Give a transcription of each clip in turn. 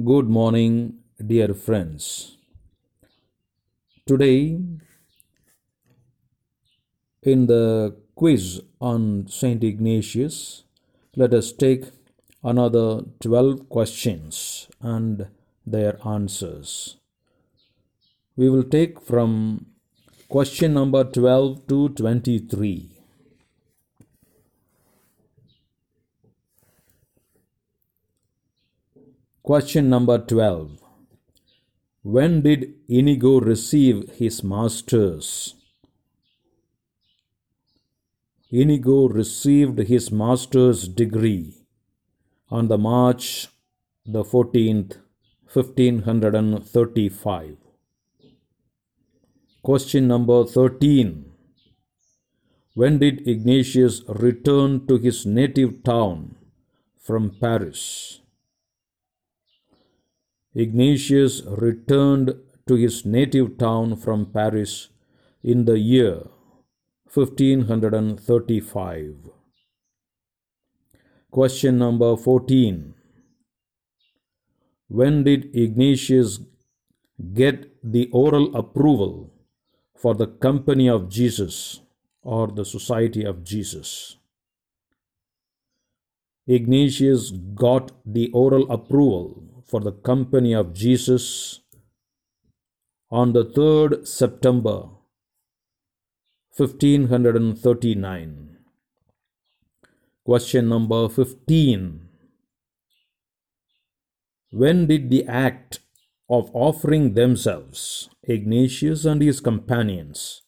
Good morning, dear friends. Today, in the quiz on Saint Ignatius, let us take another 12 questions and their answers. We will take from question number 12 to 23. Question number 12. When did Inigo receive his master's? Inigo received his master's degree on the March the 14th, 1535. Question number 13. When did Ignatius return to his native town from Paris? Ignatius returned to his native town from Paris in the year 1535. Question number 14. When did Ignatius get the oral approval for the Company of Jesus or the Society of Jesus? Ignatius got the oral approval for the Company of Jesus on the 3rd September 1539. Question number 15. When did the act of offering themselves, Ignatius and his companions,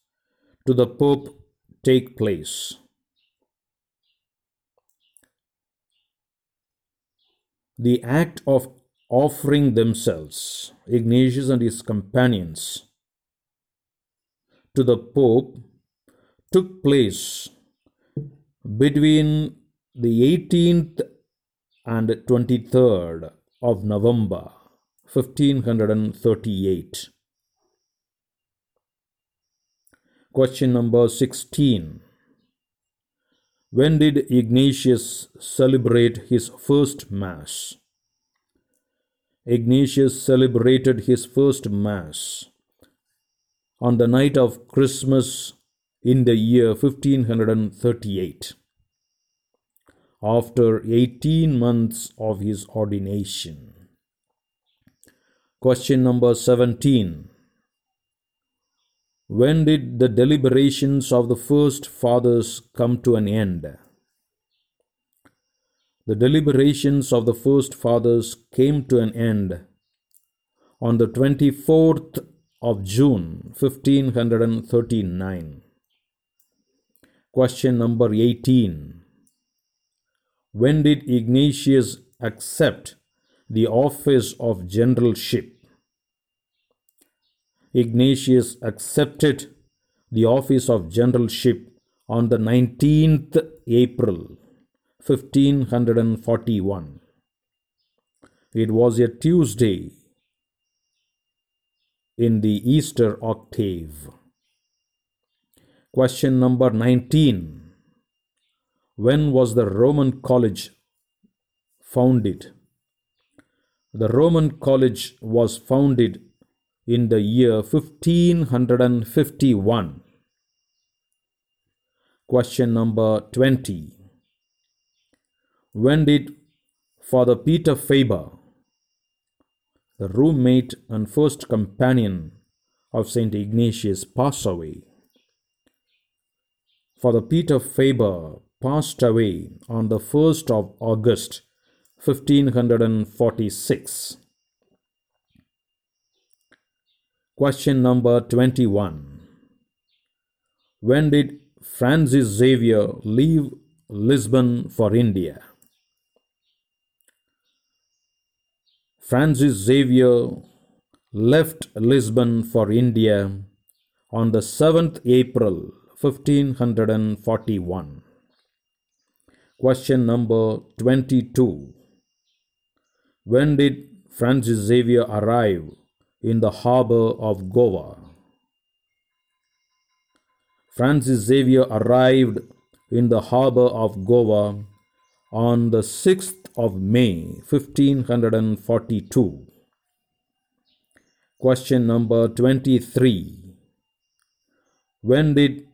to the Pope take place? The act of offering themselves, Ignatius and his companions, to the Pope took place between the 18th and 23rd of November 1538. Question number 16. When did Ignatius celebrate his first Mass? Ignatius celebrated his first Mass on the night of Christmas in the year 1538, after 18 months of his ordination. Question number 17. When did the deliberations of the first fathers come to an end? The deliberations of the first fathers came to an end on the 24th of June 1539. Question number 18. When did Ignatius accept the office of generalship? Ignatius accepted the office of generalship on the 19th April 1541. It was a Tuesday in the Easter octave. Question number 19. When was the Roman College founded? The Roman College was founded in the year 1551. Question number 20. When did Father Peter Faber, the roommate and first companion of St. Ignatius, pass away? Father Peter Faber passed away on the 1st of August 1546. Question number 21. When did Francis Xavier leave Lisbon for India? Francis Xavier left Lisbon for India on the 7th April 1541. Question number 22. When did Francis Xavier arrive in the harbor of Goa? Francis Xavier arrived in the harbor of Goa on the 6th of May 1542. Question number 23. When did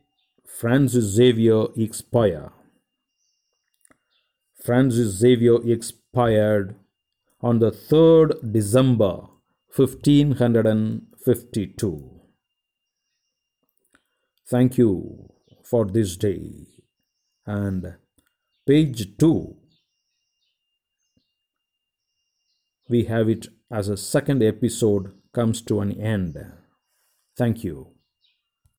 Francis Xavier expire? Francis Xavier expired on the 3rd December 1552. Thank you for this day. And page 2, we have it as a second episode comes to an end. Thank you.